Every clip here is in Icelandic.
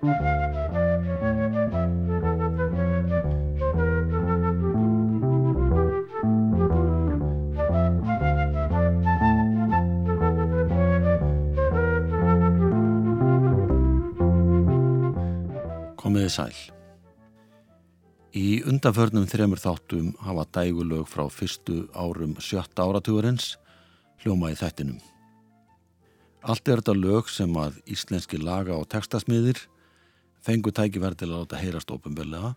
Komiði sæl. Í undanförnum þremur þáttum hafa dægulög frá fyrstu árum sjötta áratugurins hljóma í þættinum. Allt er þetta lög sem að íslenski laga og textasmiðir fengu tækiverð til að láta heyrast ofinbellega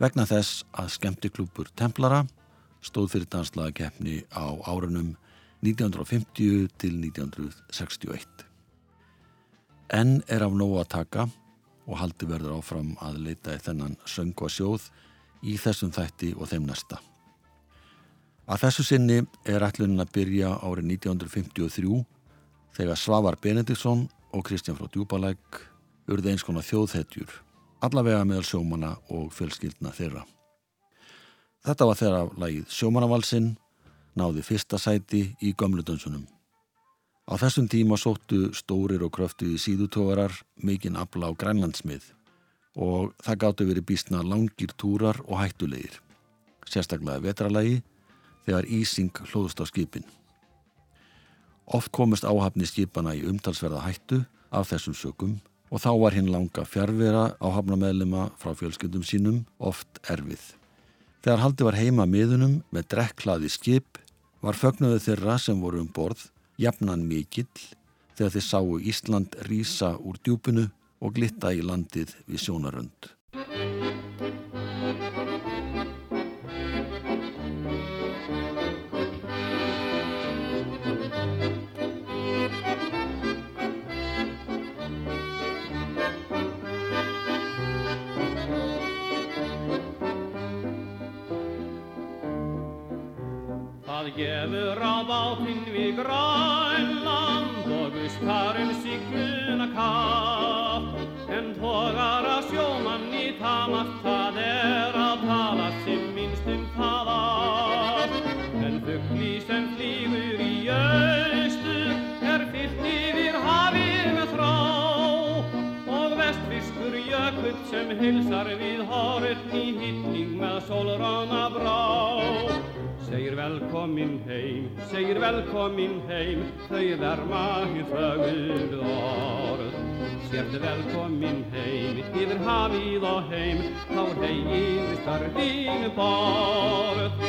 vegna þess að skemmtiklúpur Templara stóð fyrir danslaga keppni á árunum 1950 til 1961. Enn er af nógu að taka og haldi verður áfram að leita í þennan söngva sjóð í þessum þætti og þeim næsta. Að þessu sinni er ætlunin að byrja árið 1953 þegar Svavar Benediktsson og Kristján frá Djúbalæk urði eins konar þjóðhetjur, allavega meðal sjómana og fjölskyldna þeirra. Þetta var þeirra lagið Sjómanavalsinn, náði fyrsta sæti í gömludönsunum. Á þessum tíma sóttu stórir og kröftuði síðutógarar mikinn afla á grænlandsmið og það gáttu verið bísna langir túrar og hættulegir, sérstaklega vetralagi þegar Ísing hlóðust á skipin. Oft komist áhafni skipana í umtalsverða hættu af þessum sökum og þá var hinn langa fjárvera áhafnameðlema frá fjölskyldum sínum oft erfið. Þegar haldi var heima miðunum með drekklaði skip var fögnuðu þeirra sem voru um borð jafnan mikill þegar þeir sáu Ísland rýsa úr djúpunu og glitta í landið við sjónarönd. Það gefur á bátinn við grænland og gustarum sigluna kapp. En tógar að sjómann í tamast það er að tala sem minnst um það allt en fuggli sem flýgur í austur er fyllt yfir hafið með þrá og vestfiskur jökull sem hilsar við horfn í hittning með sólrána brá Segir velkomin heim, segir velkomin heim, þau verma hér fögur orð. Sérðu velkomin heim, yfir hafið og heim, þá hegir starfinu borð.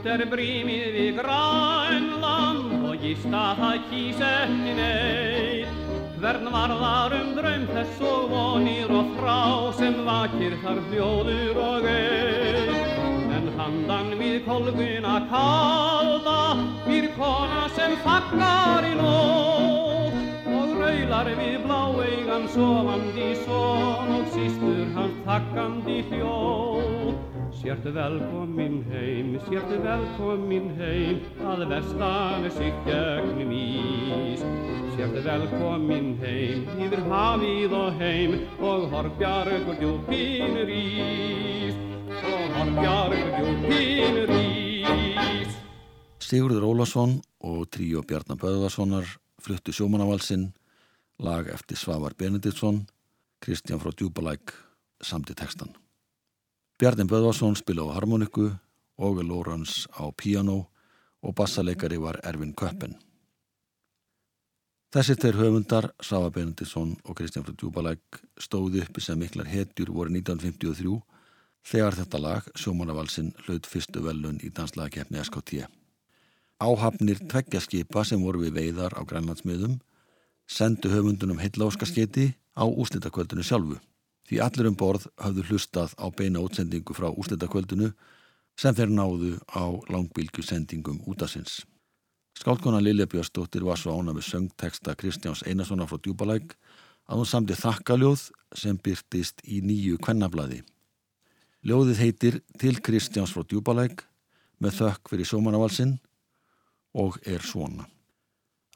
Þúnt er brímið við grænland og gíst að það kýs ekki neitt. Hvern varðar um draum þess og vonir og þrá sem vakir þar hljóður og eitt. En handan við kolguna kalda býr kona sem fagnar í nótt og raular við bláeigan sofandi són og sístur hans takkandi hljóð. Sértu velkomin heim, sértu velkomin heim, að vestan er sig gegnum ís. Sértu velkomin heim, yfir hafið og heim, og horfbjargur djúpinur ís. Og horfbjargur djúpinur ís. Sigurður Ólason og tríu Bjarnar Böðvarssonar fluttu sjómanavalsinn, lag eftir Svavar Benediktsson, Kristján frá Djúbalæk samti textan. Bjarni Böðvarsson spila á harmoniku, Óge Lórans á piano og bassaleikari var Ervin Köppen. Þessi þeir höfundar, Sava Benediktsson og Kristján frá Djúbalæk, stóði uppi sem miklar hetjur voru 1953 þegar þetta lag, sjómanavalsinn, hlaut fyrstu velun í danslagakefni SKT. Áhafnir tveggjaskipa sem voru við veiðar á grænlandsmiðum sendu höfundunum heilláskarsketi á úslitakvöldinu sjálfu. Því allir um borð hafðu hlustað á beina útsendingu frá úslitakvöldinu sem þeir náðu á langbylgjusendingum útasins. Skálkona Lilja Björnsdóttir var svo ána við söngteksta Kristjáns Einarssonar frá Djúbalæk að hún samti þakkaljóð sem byrtist í nýju kvennablaði. Ljóðið heitir Til Kristjáns frá Djúbalæk með þökk fyrir sjómanavalsinn og er svona.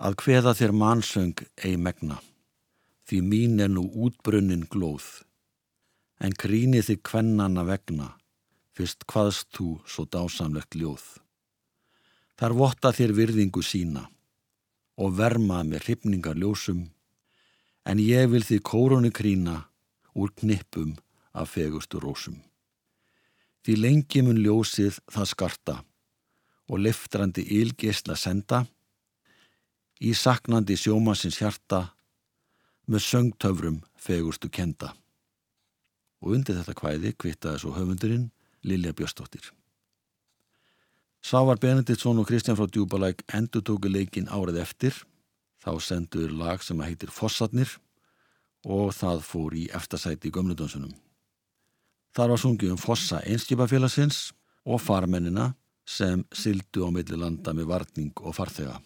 Að hveða þér mannsöng ei megna, því mín er nú útbrunnin glóð, en gríni þig kvennana vegna, fyrst hvaðst þú svo dásamlegt ljóð. Þar votta þér virðingu sína og verma með hrifningar ljósum, en ég vil því kórunu krína úr knippum af fegustu rósum. Því lengi mun ljósið það skarta og liftrandi ylgisla senda í saknandi sjómasins hjarta með söngtöfrum fegustu kenda. Og undir þetta kvæði kvittaði svo höfundurinn Lilja Björstóttir. Sávar Benediktsson og Kristján frá Djúbalæk endur tóku leikin árið eftir. Þá sendur lag sem heitir Fossatnir og það fór í eftirsæti í gömludönsunum. Þar var sungið um fossa einskipafélagsins og farmennina sem sildu á milli landa með varning og farþega.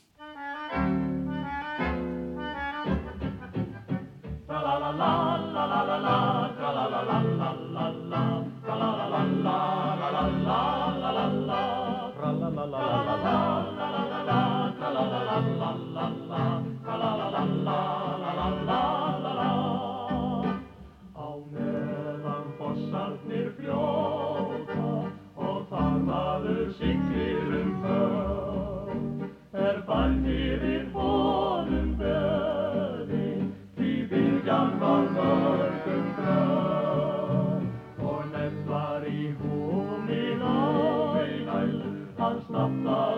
above.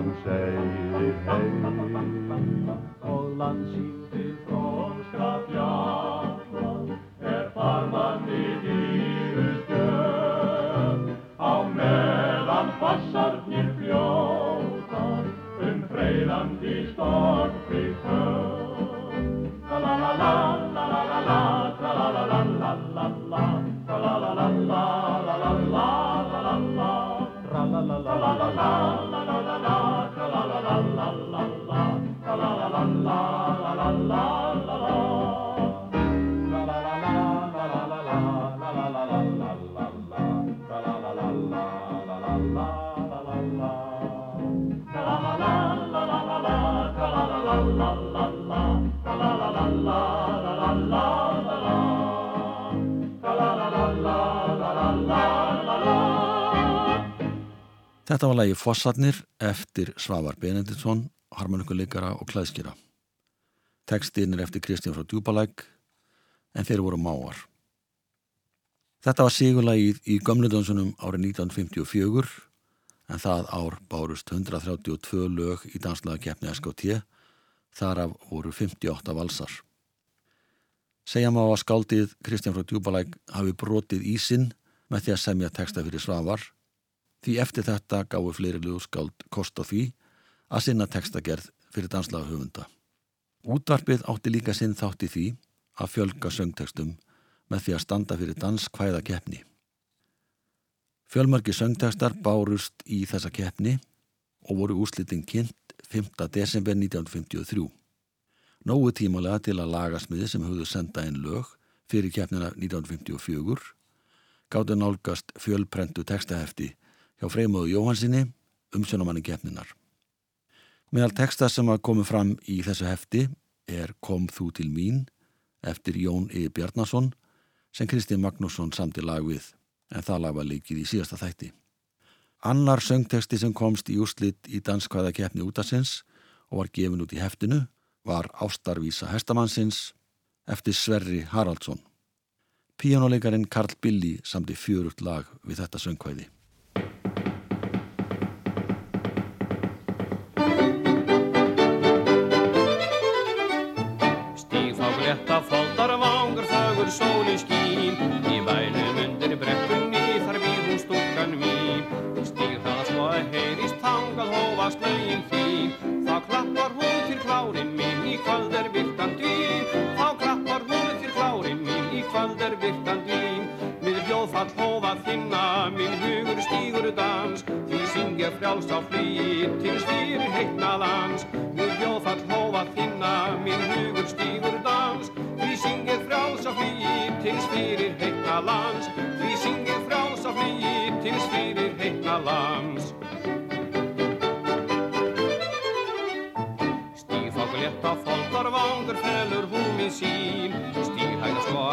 Olan hey. Olan şey Þetta var lagi Fossarnir eftir Svavar Benediktsson, harmonikuleikara og klæðskjara. Tekstinn er eftir Kristján frá Djúbalæk en þeir voru máar. Þetta var sigurlagið í gömludönsunum árið 1954 en það ár bárust 132 lög í danslaga keppni SKT, þar af voru 58 valsar. Segja má að skáldið Kristján frá Djúbalæk hafi brotið ísinn með því að semja teksta fyrir Svavar Því eftir þetta gáðu fleiri löguskáld kost á því að sinna textagerð fyrir danslaga höfunda. Útvarpið átti líka sinn þátt í því að fjölga söngtekstum með því að standa fyrir danskvæða keppni. Fjölmörgi söngtekstar bárust í þessa keppni og voru úslitin kynnt 5. desember 1953. Nógu tímalega til að lagasmiði sem höfðu senda einn lög fyrir keppnina 1954 gáttu nálgast fjölprentu textahefti hjá Freymóðu Jóhansinni umsjónamanni keppninar. Meðal texta sem að komu fram í þessu hefti er Kom þú til mín eftir Jón E. Bjarnason sem Kristinn Magnússon samti lag við en það lag var leikið í síðasta þætti. Annar söngteksti sem komst í úrslitt í danskvæða keppni útasins og var gefin út í heftinu var Ástarvísa Hestamannsins eftir Sverri Haraldsson. Píjónuleikarin Karl Billy samti fjörugt lag við þetta söngkvæði.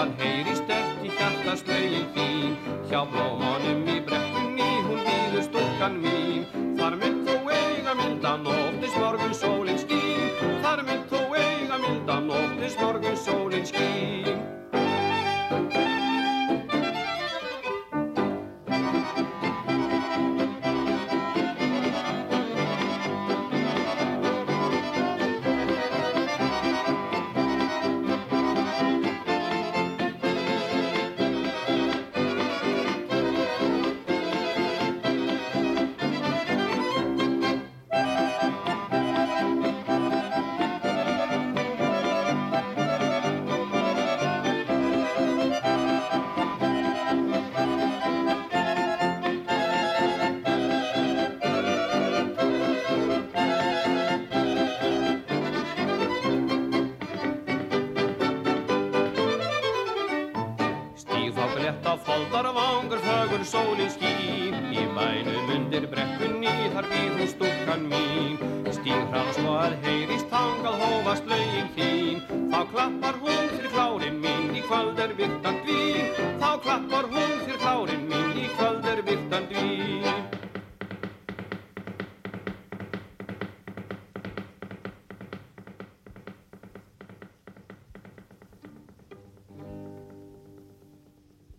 Að heyrist ekki hjartast lögin þín. Hjá blómanum í brekkunni hún býður stúkan mín. Þar mynd þú eiga mildan nóttis morgun sólinn skín. Þar mynd þú eiga mildan nóttis morgun sólinn skín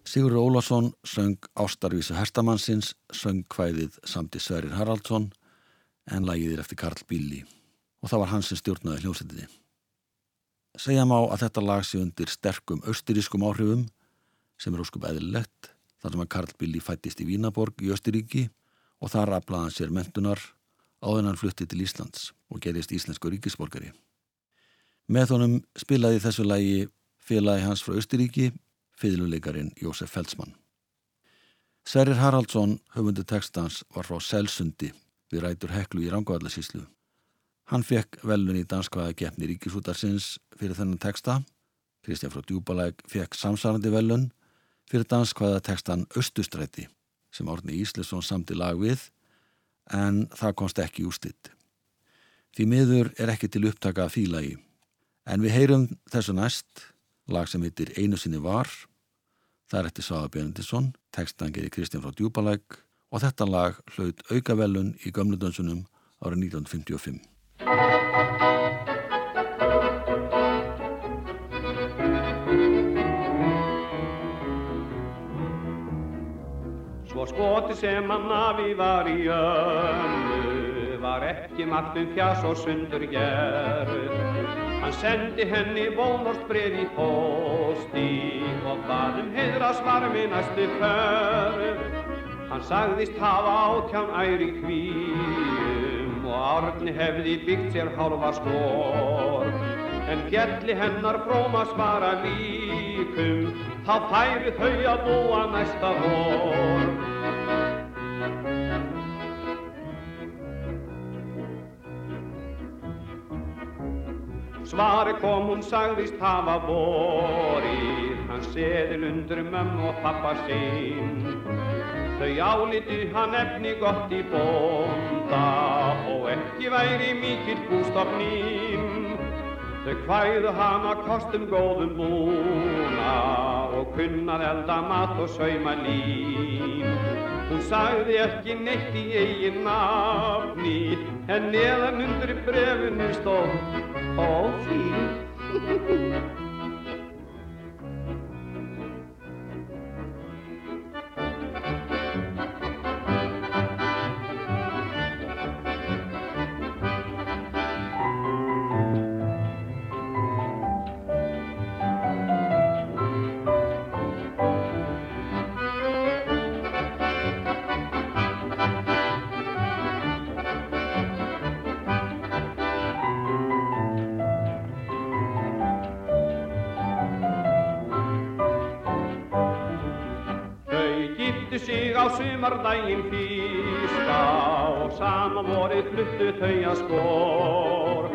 Sigur Ólafsson söng Ástarvísu Hestamannsins, söng kvæðið samti Sverrir Haraldsson en lagið er eftir Karl Billy og það var hans sem stjórnaði hljómsættiði. Segja má að þetta lag sé undir sterkum austurískum áhrifum sem er óskup eðlilegt þar sem að Karl Billy fættist í Vínaborg í Östuríki og þar aflaði hann sér mentunar áður hann flutti til Íslands og gerist íslensku ríkisborgari. Með honum spilaði þessu lagi félagi hans frá Östuríki fiðluleikarin Jósef Feldsmann. Sverrir Haraldsson, höfundu textans, var frá Selsundi við rætur Heklu í Rangavallarsíslu. Hann fekk velun í danskvaða gefni ríkisútarsins fyrir þennan texta. Kristján frá Djúbalæk fekk samsarandi velun fyrir danskvaða textan Östustræti sem Árni Íslesson samti lag við en það komst ekki ústitt. Því miður er ekki til upptaka að fíla í. En við heyrum þessu næst lag sem heitir Einu sinni var það er eftir Svaga Björndisson textan gerir Kristján frá Djúbalæk og þetta lag hlaut aukavelun í gömludönsunum árið 1955 Svo skoti sem hann afi var í önnu var ekki margt um fjas og sundur gerð Hann sendi henni bónost breið í posti og baðum heiðra svarmi næstu förð Hann sagðist hafa átján æri kvíum og árni hefði byggt sér hálfa skor. En fjalli hennar fróma svara líkum þá færi þau að búa næsta vor Svari kom hún sagðist hafa vorið. Hann seðil undir mömmu og pappa sinn. Þau áliti hann efni gott í bónda Og ekki væri mikill bústofnin Þau kvæðu hana kostum góðum búna Og kunnað elda mat og sauma lín. Hún sagði ekki neitt í eigin nafni En neðan undir brefinu stóð Ó því sumardaginn fyrsta og sama vorið fluttu þau að skor.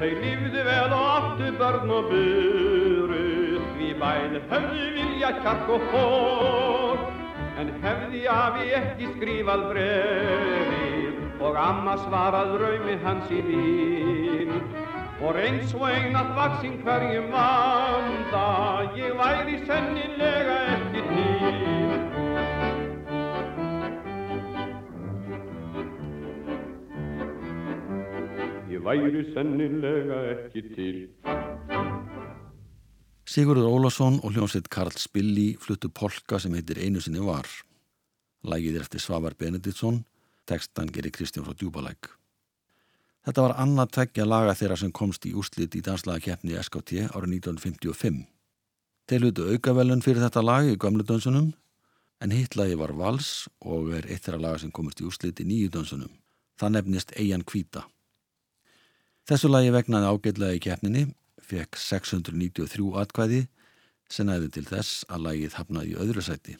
Þau lífðu vel og áttu börn og buru, því bæði höfðu vilja kjark og hór. En hefði afi ekki skrifað brefið og amma svarað raumi hans í vín. Og reyns og einat vaksinn hverjum vanda, ég væri sennilega væri sennilega ekki til. Sigurður Ólásson og hljómsveit Karl Spilli fluttu polka sem heitir Einu sinni var. Lægið er eftir Svavar Benediktsson, tekstan gerir Kristján frá Djúbalæk. Þetta var annað tveggja laga þeirra sem komst í úslit í danslagakeppni SKT árið 1955. Þeir hlutu aukavelun fyrir þetta lag í gamlu dansunum, en hitt lagi var Vals og er eitt þeirra laga sem komist í úslit í nýju dansunum. Það nefnist Eian Kvíta. Þessu lagi vegnaði ágætlega í keppninni, fekk 693 atkvæði sem næði til þess að lagið hafnaði í öðru sæti.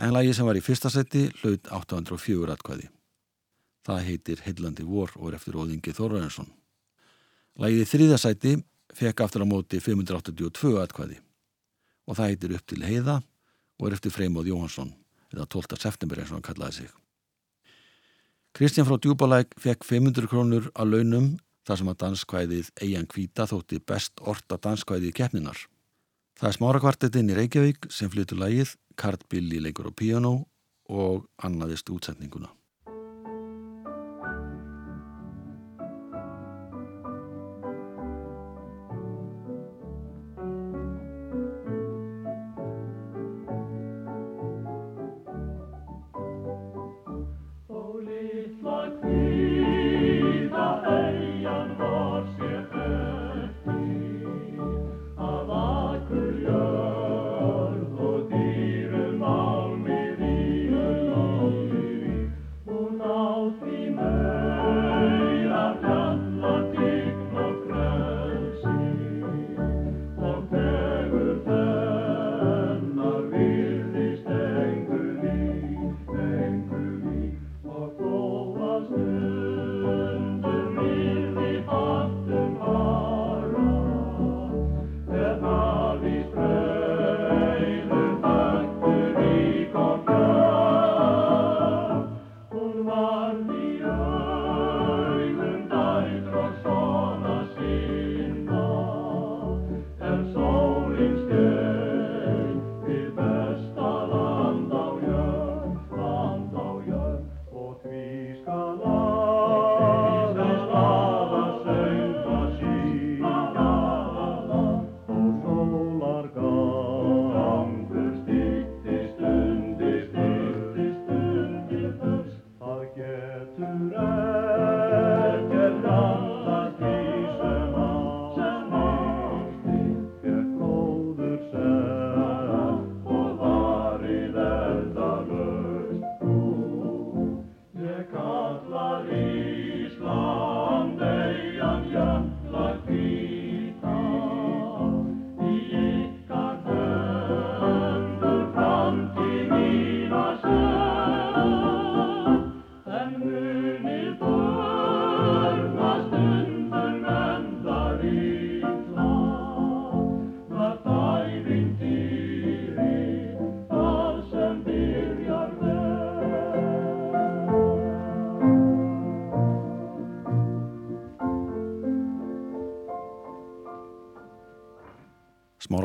En lagið sem var í fyrsta sæti hlaut 804 atkvæði. Það heitir Heillandi vor og er eftir Óðingi Þorvarensson. Lagið í þriða sæti fekk aftur á móti 582 atkvæði og það heitir upp til heiða og er eftir Freymóð Jóhansson eða 12. september eins og hann kallaði sig. Kristján frá Djúbalæk fekk 500 krónur að launum þar sem að danskvæðið Eian Kvíta þótti best orta danskvæðið keppninar. Það er smára kvartetinn í Reykjavík sem flyttur lægið, Kart Billi leikur á piano og annaðist útsendinguna.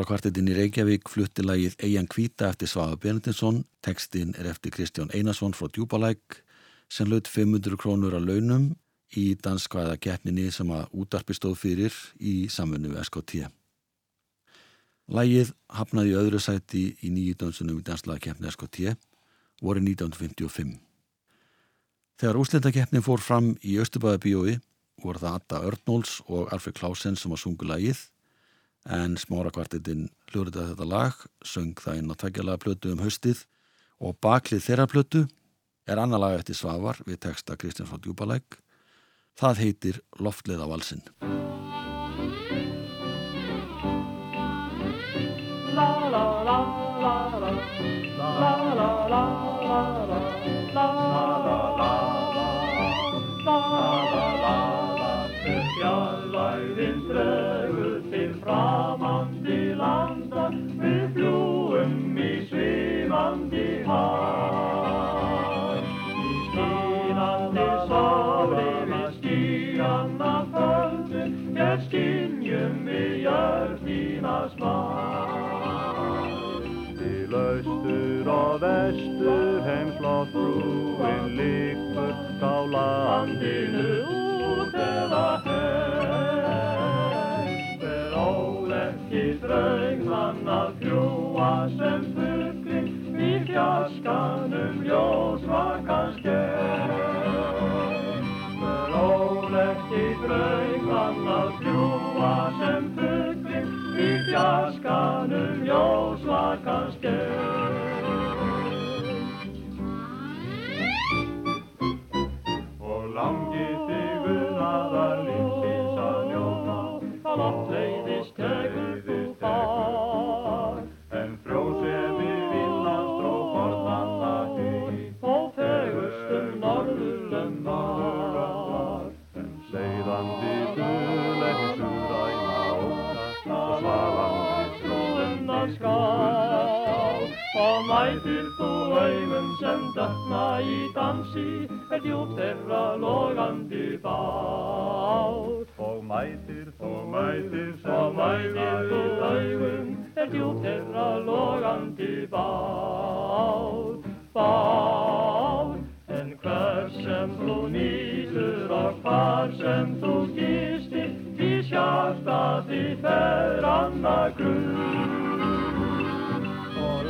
Smárakvartetinn í Reykjavík flutti lagið Eian Kvíta eftir Svafa Benedinsson, tekstinn er eftir Kristján Einarsson frá Djúbalæk sem laut 500 krónur að launum í danskvæða keppninni sem að útarpi stóð fyrir í samfunnu SKT. Lagið hafnaði öðru sæti í nýju dansunum í danslaga keppni SKT voru 1955. Þegar úslendakeppnin fór fram í Östubæðabíói voru það Atta Örnóls og Alfred Klausen sem var sungu lagið en smára kvartetinn hljóðrita þetta lag, söng það inn á tveggjalega plötu um haustið og baklið þeirra plötu er annar lag eftir Svavar við texta Kristján frá Djúbalæk. Það heitir Loftleða valsinn. Mætir þú augum sem dökna í dansi er djúb þeirra logandi bát. Og mætir þú, mætir sem mætir þú augum er djúb þeirra logandi bát. Bát, en hver sem þú nýtur og hvar sem þú gistir, því sjarta því fer annað grunn.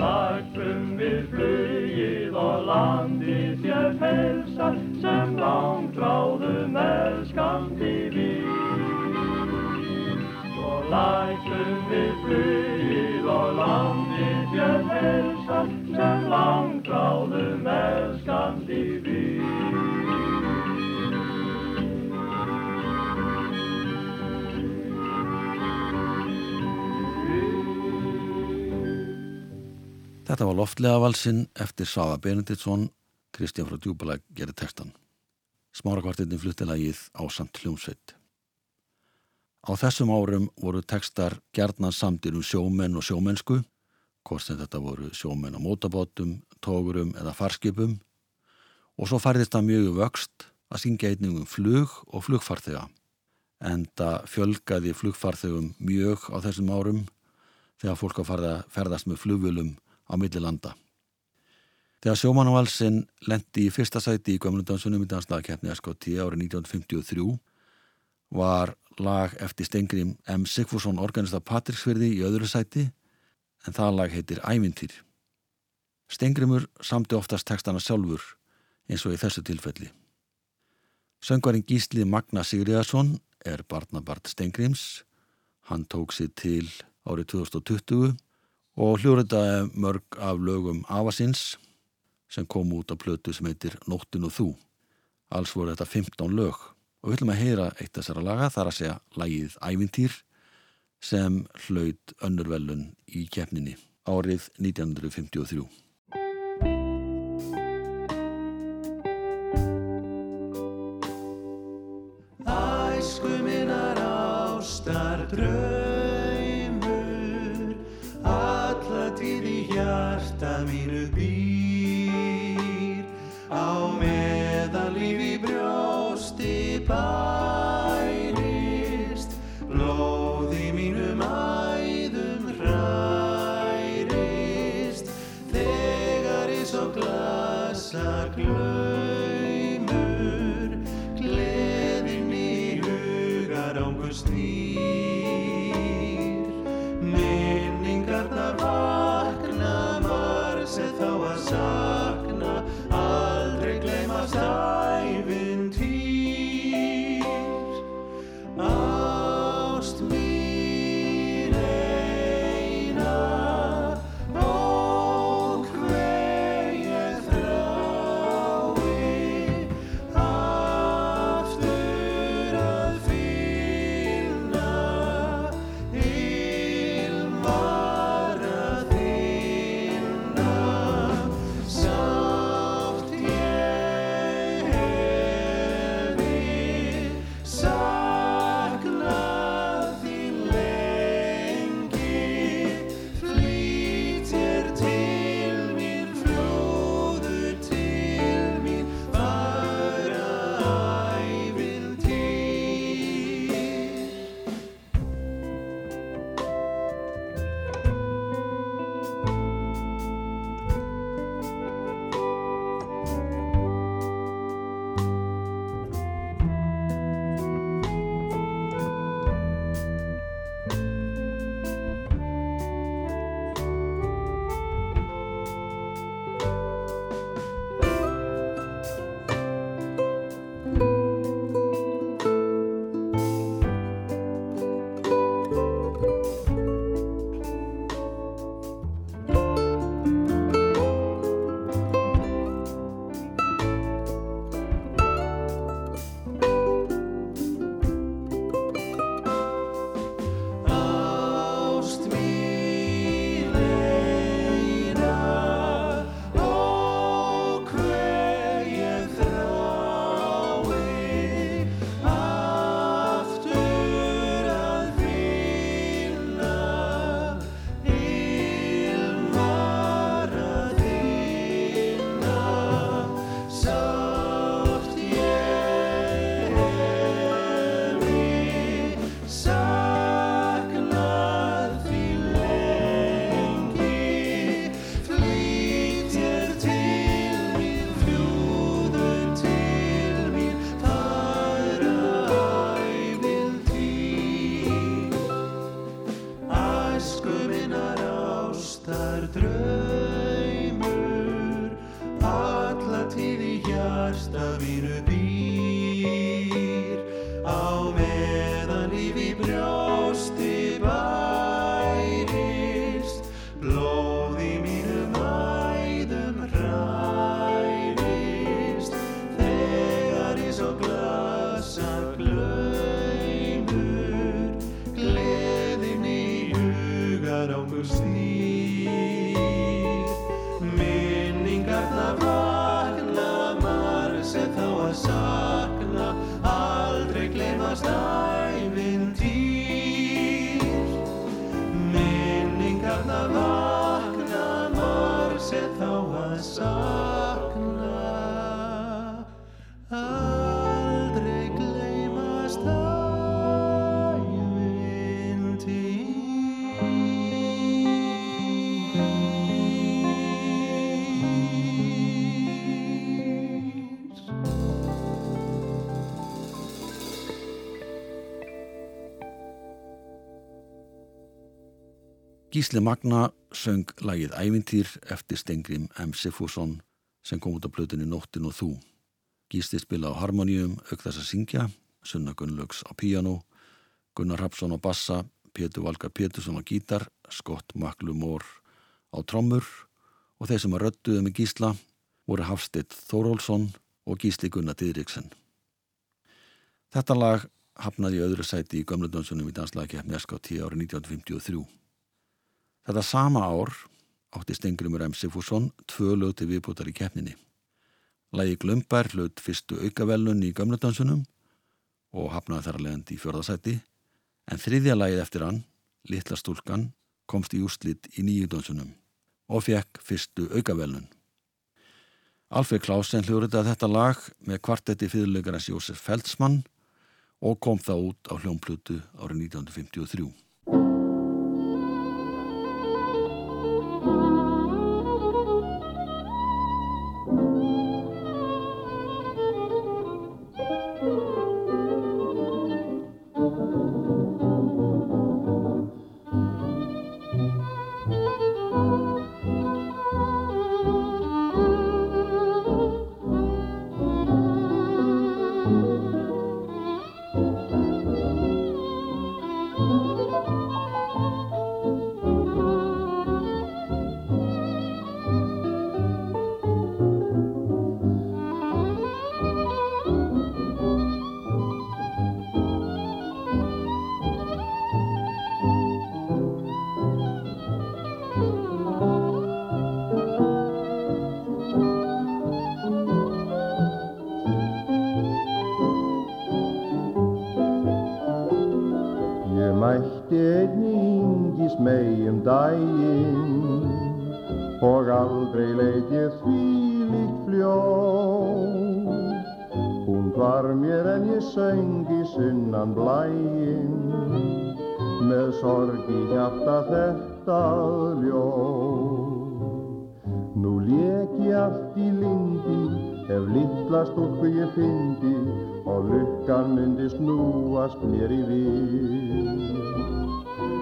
Svo lagtum við flugið og landið þér helsa sem langt ráðum elskandi Lætum við flugið og landið fjör helsa sem langt ráðum elskandi við. Þetta var loftlega valsinn eftir Sava Benediktsson, Kristján frá Djúbalag gerir textan. Smára kvartinni fluttilagið á samt hljómsveit. Á þessum árum voru tekstar gerðna samtir um sjómenn og sjómennsku, hvort sem þetta voru sjómenn á mótabátum, tógurum eða farskipum og svo færðist það mjög vöxt að syngja einnig um flug og flugfarþega. Enda fjölgaði flugfarþegum mjög á þessum árum þegar fólk að ferðast með flugvölum á millilanda. Þegar sjómannavalsinn lendi í fyrsta sæti í Gömlundansunum í danslagkeppni SKT árið 1953 var lag eftir Stengrim M. Sigfússon organista Patricksfyrði í öðru sæti en það lag heitir Ævintýr. Stengrimur samti oftast textana sjálfur eins og í þessu tilfelli. Söngvarinn Gísli Magna Sigriðarsson er barnabart Stengrims. Hann tók sér til árið 2020 og hljóriðaði mörg af lögum Avasins sem kom út á plötu sem heitir Nóttin og þú. Alls voru þetta 15 lög og við ætlum að heyra eitt þessara laga þar að segja lagið Ævintýr sem hlaut önnurvelun í keppninni árið 1953. Æsku minnar ástar dröð Gísli Magna söng lagið Ævintýr eftir Stengrim M. Sifússon sem kom út á plötunni Nóttin og þú. Gísli spila á harmoníum, auk þess að syngja, Sunna Gunnlaugs á píjano, Gunnar Rapsson á bassa, Pétur Valgar Pétursson á gítar, Scott Maklumór á trommur og þeir sem að röttuðu með Gísla voru Hafstitt Þórólsson og Gísli Gunnar Didriksen. Þetta lag hafnaði öðru sæti í gömludönsunum í danslagkeppni SKT árið 1953. Þetta sama ár átti Stengrimur M. Sifússon tvö lög til viðbútar í keppninni. Lægi Glömbær hlaut fyrstu aukavelun í gömludönsunum og hafnaði þar að leiðandi í fjörðasæti en þriðja lægið eftir hann, Littla stúlkan, komst í úrslitt í nýjudönsunum og fekk fyrstu aukavelun. Alfred Klausen hljóður þetta lag með kvartetti fyrirlegarans Jósef Feldsmann og kom það út á hljómplutu árið 1953. Thank you.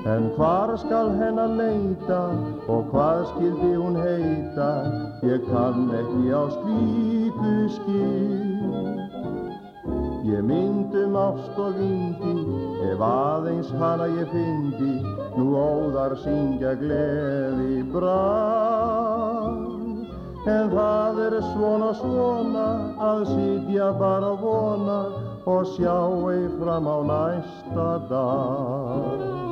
En hvar skal hennar leita og hvað skildi hún heita, ég kann ekki á slíku skil. Ég myndum ást og vindi, ef aðeins hana ég fyndi, nú óðar syngja gleði brað. En það er svona svona að sitja bara vona og sjá ei fram á næsta dag.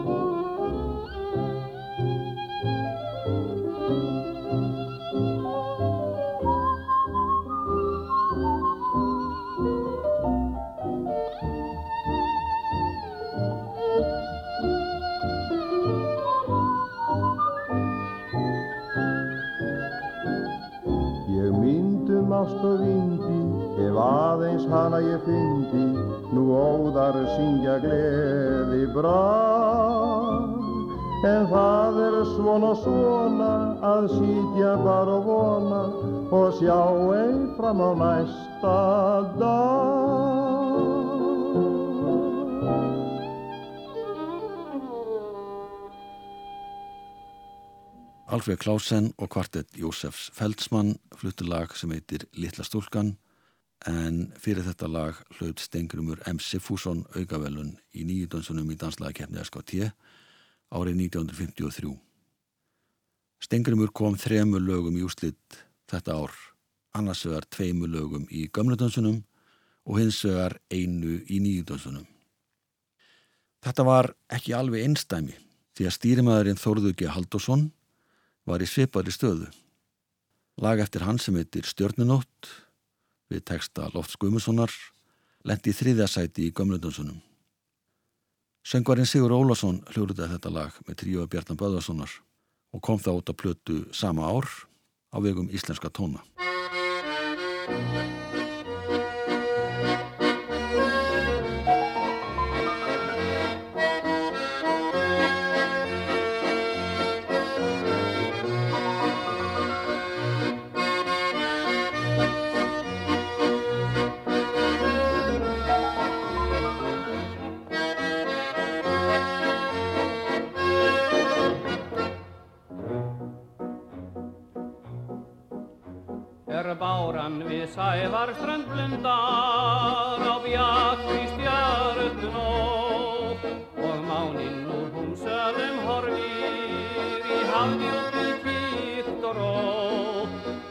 Aðeins hana ég fyndi nú óðar syngja gleði brað en það er svona svona að sítja bara og vona og sjá einn fram á næsta dag. Alfred Klausen og kvartett Jósefs Feldsmann fluttu lag sem heitir Littla stúlkan en fyrir þetta lag hlaut Stengrumur M. Sifússon augavelun í nýjudönsunum í danslagakefni SKT árið 1953. Stengrumur kom þremur lögum í úslitt þetta ár, annars vegar tveimur lögum í gömludönsunum og hins vegar einu í nýjudönsunum. Þetta var ekki alveg einstæmi því að stýrimaðurinn Þórðugi Haldosson var í svipari stöðu. Lag eftir hann sem heitir Stjörnunótt við texta Lofts Guðmussonar lendi í þriðjasæti í Gömlundunsunum. Söngvarinn Sigur Ólason hljóruði þetta lag með tríu Bjartan Böðvarssonar og kom það út að plötu sama ár á vegum íslenska tóna. Sævar strandblundar á bjartri stjörnó og máninn úr húmsölum horfir í hafdjúpi kvíkt og ró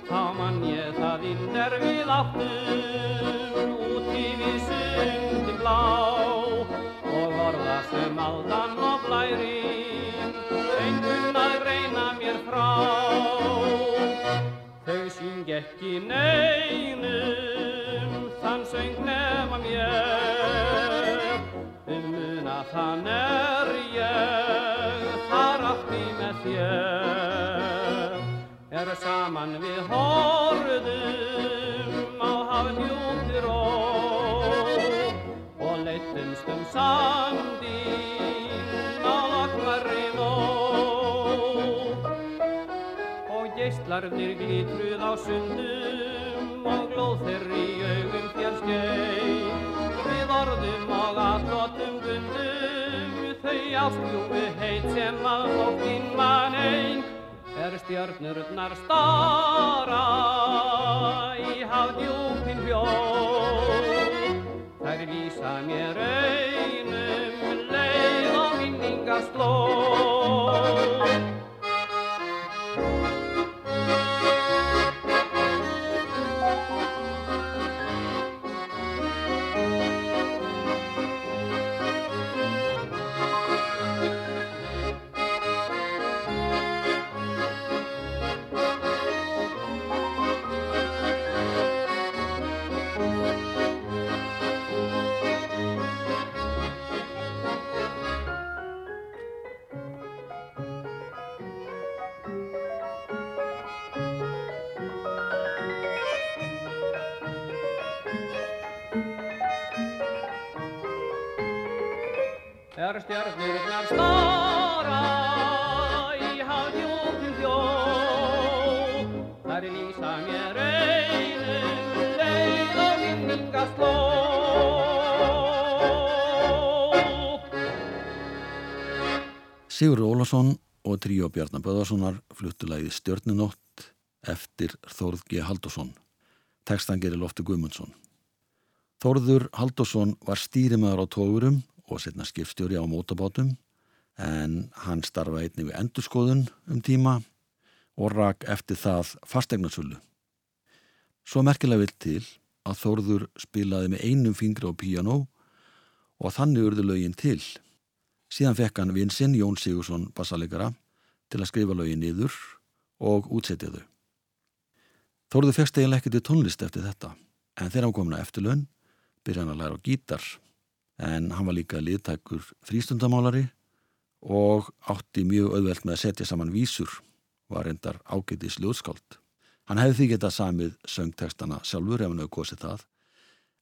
þá mann ég það inn er við áttum úti við sundi blá. Og orða sem aldan og blærin einhvern að reyna mér frá syng ekki neinum þann söng nema mér. Um muna þann er ég þar átti með þér. Er saman við horfðum á hafnjúti ró og leittumst um og geistlarnir glitruð á sundum og glóð þeirr í augum þér skeið við orðum og aðlotum gundum þau ástjúfu heit sem að nóttinn mann ein. Er stjörnurnar stara í hafdjúpin hljóð? Þær vísa mér einum leið og minningaslóð stjörnurnar stara í hafdjúpin hljó þær lýsa mér einum leið og minningasló Sigur Ólason og tríó Bjarnar Böðarssonar fluttu lagið Stjörnunótt eftir Þórð G. Haldursson. Tekstan gerir Lofti Guðmundsson. Þórður Haldursson var stýrimaður á tógurum og setna skipstjóri á mótabátum en hann starfa einnig við endurskoðun um tíma og rak eftir það fastegnarsölu. Svo merkilega vill til að Þórður spilaði með einum fingri á píanó og þannig urðu lögin til. Síðan fekk hann vinsinn Jón Sigursson bassalegara til að skrifa lögin niður og útsetja þau. Þórður fekst eiginlega ekki til tónlist eftir þetta en þegar hann komin að eftirlaun byrja hann að læra á gítar en hann var líka liðtækur frístundamálari og átti mjög auðvelt með að setja saman vísur var endar ágætis ljóðskáld. Hann hefði því getað samið söngtekstana sjálfur ef hann hefði kosið það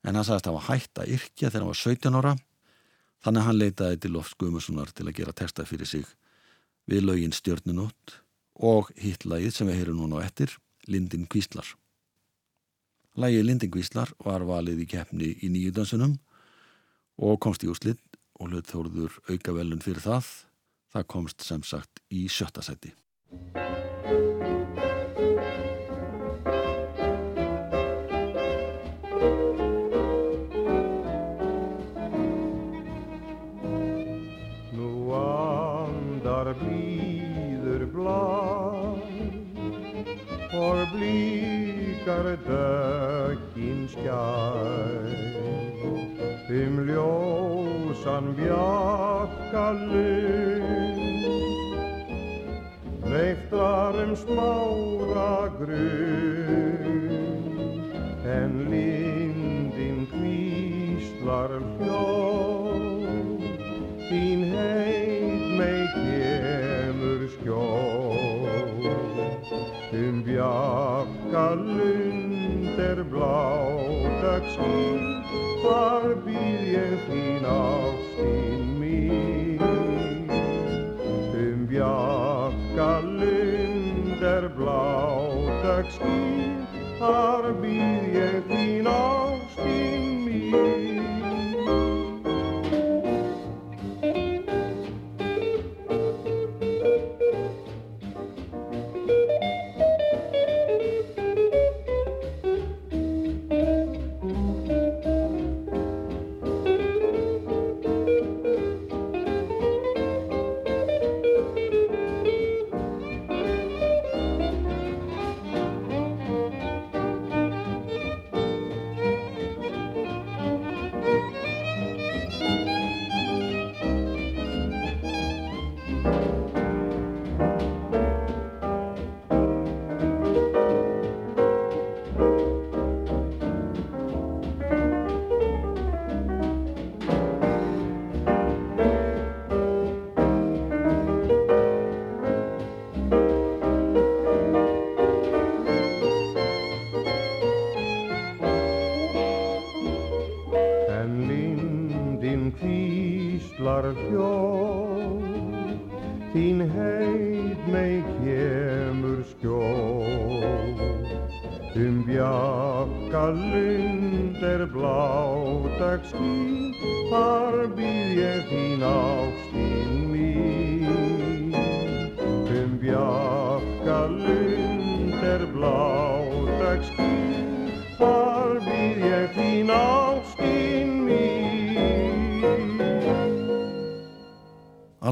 en hann sagðist að hann var hægt að yrkja þegar hann var 17 ára þannig að hann leitaði til Lofts Guðmundssonar til að gera teksta fyrir sig við lögin Stjörnunótt og hitt lagið sem við heyrum núna á ettir Lindin Kvíslar. Lagið Lindin Kvíslar var valið í keppni í nýju dansunum og komst í úslitt og hlut þóruður auka velun fyrir það. Það komst sem sagt í sjötta seti. Nú andar blíður blad og blíkar dökkin skær um ljósan bjarka lund leiftar um smára grunn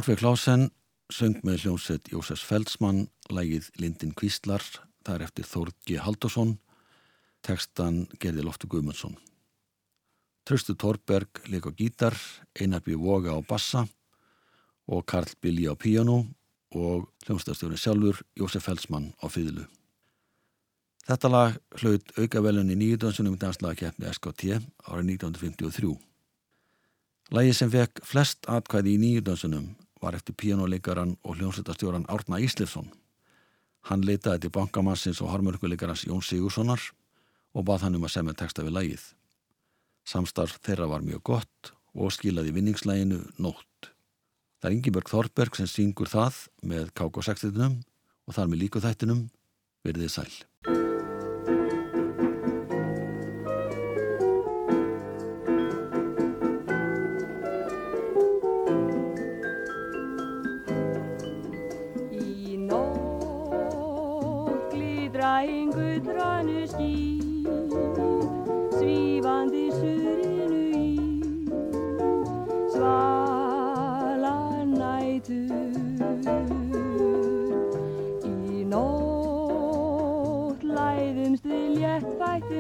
Alfred Klausen söng með hljómsveit Jósefs Feldsmann lægið Lindin Kvíslar þar eftir Þórgi Haldursson tekstan gerði Loftur Guðmundsson. Tröstu Torberg leik á gítar Einar B. Voga á bassa og Karl Billi á píjánu og hljómsdagstjóri sjálfur Jósef Feldsmann á fýðlu Þetta lag hlaut aukavelun í nýjudönsunum danslagakeppni SKT árið 1953 Lagi sem fekk flest atkvæði í nýjudönsunum var eftir píjánuleikaran og hljómsveitastjóran Árna Íslefsson Hann leitaði til bankamassins og harmörkuleikarans Jón Sigurssonar og bað hann um að semja texta við lægið. Samstarf þeirra var mjög gott og skilaði vinningslæginu nótt. Það er Ingeborg Þorberg sem syngur það með KK60 og þar með líku þættinum verðið sæl.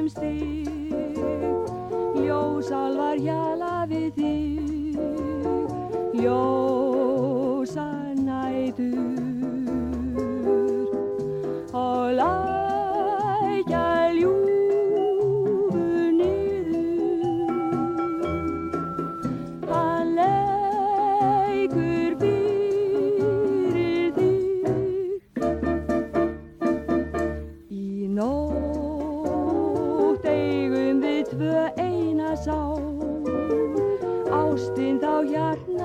Tvö eina sá Ástinn þá hjarn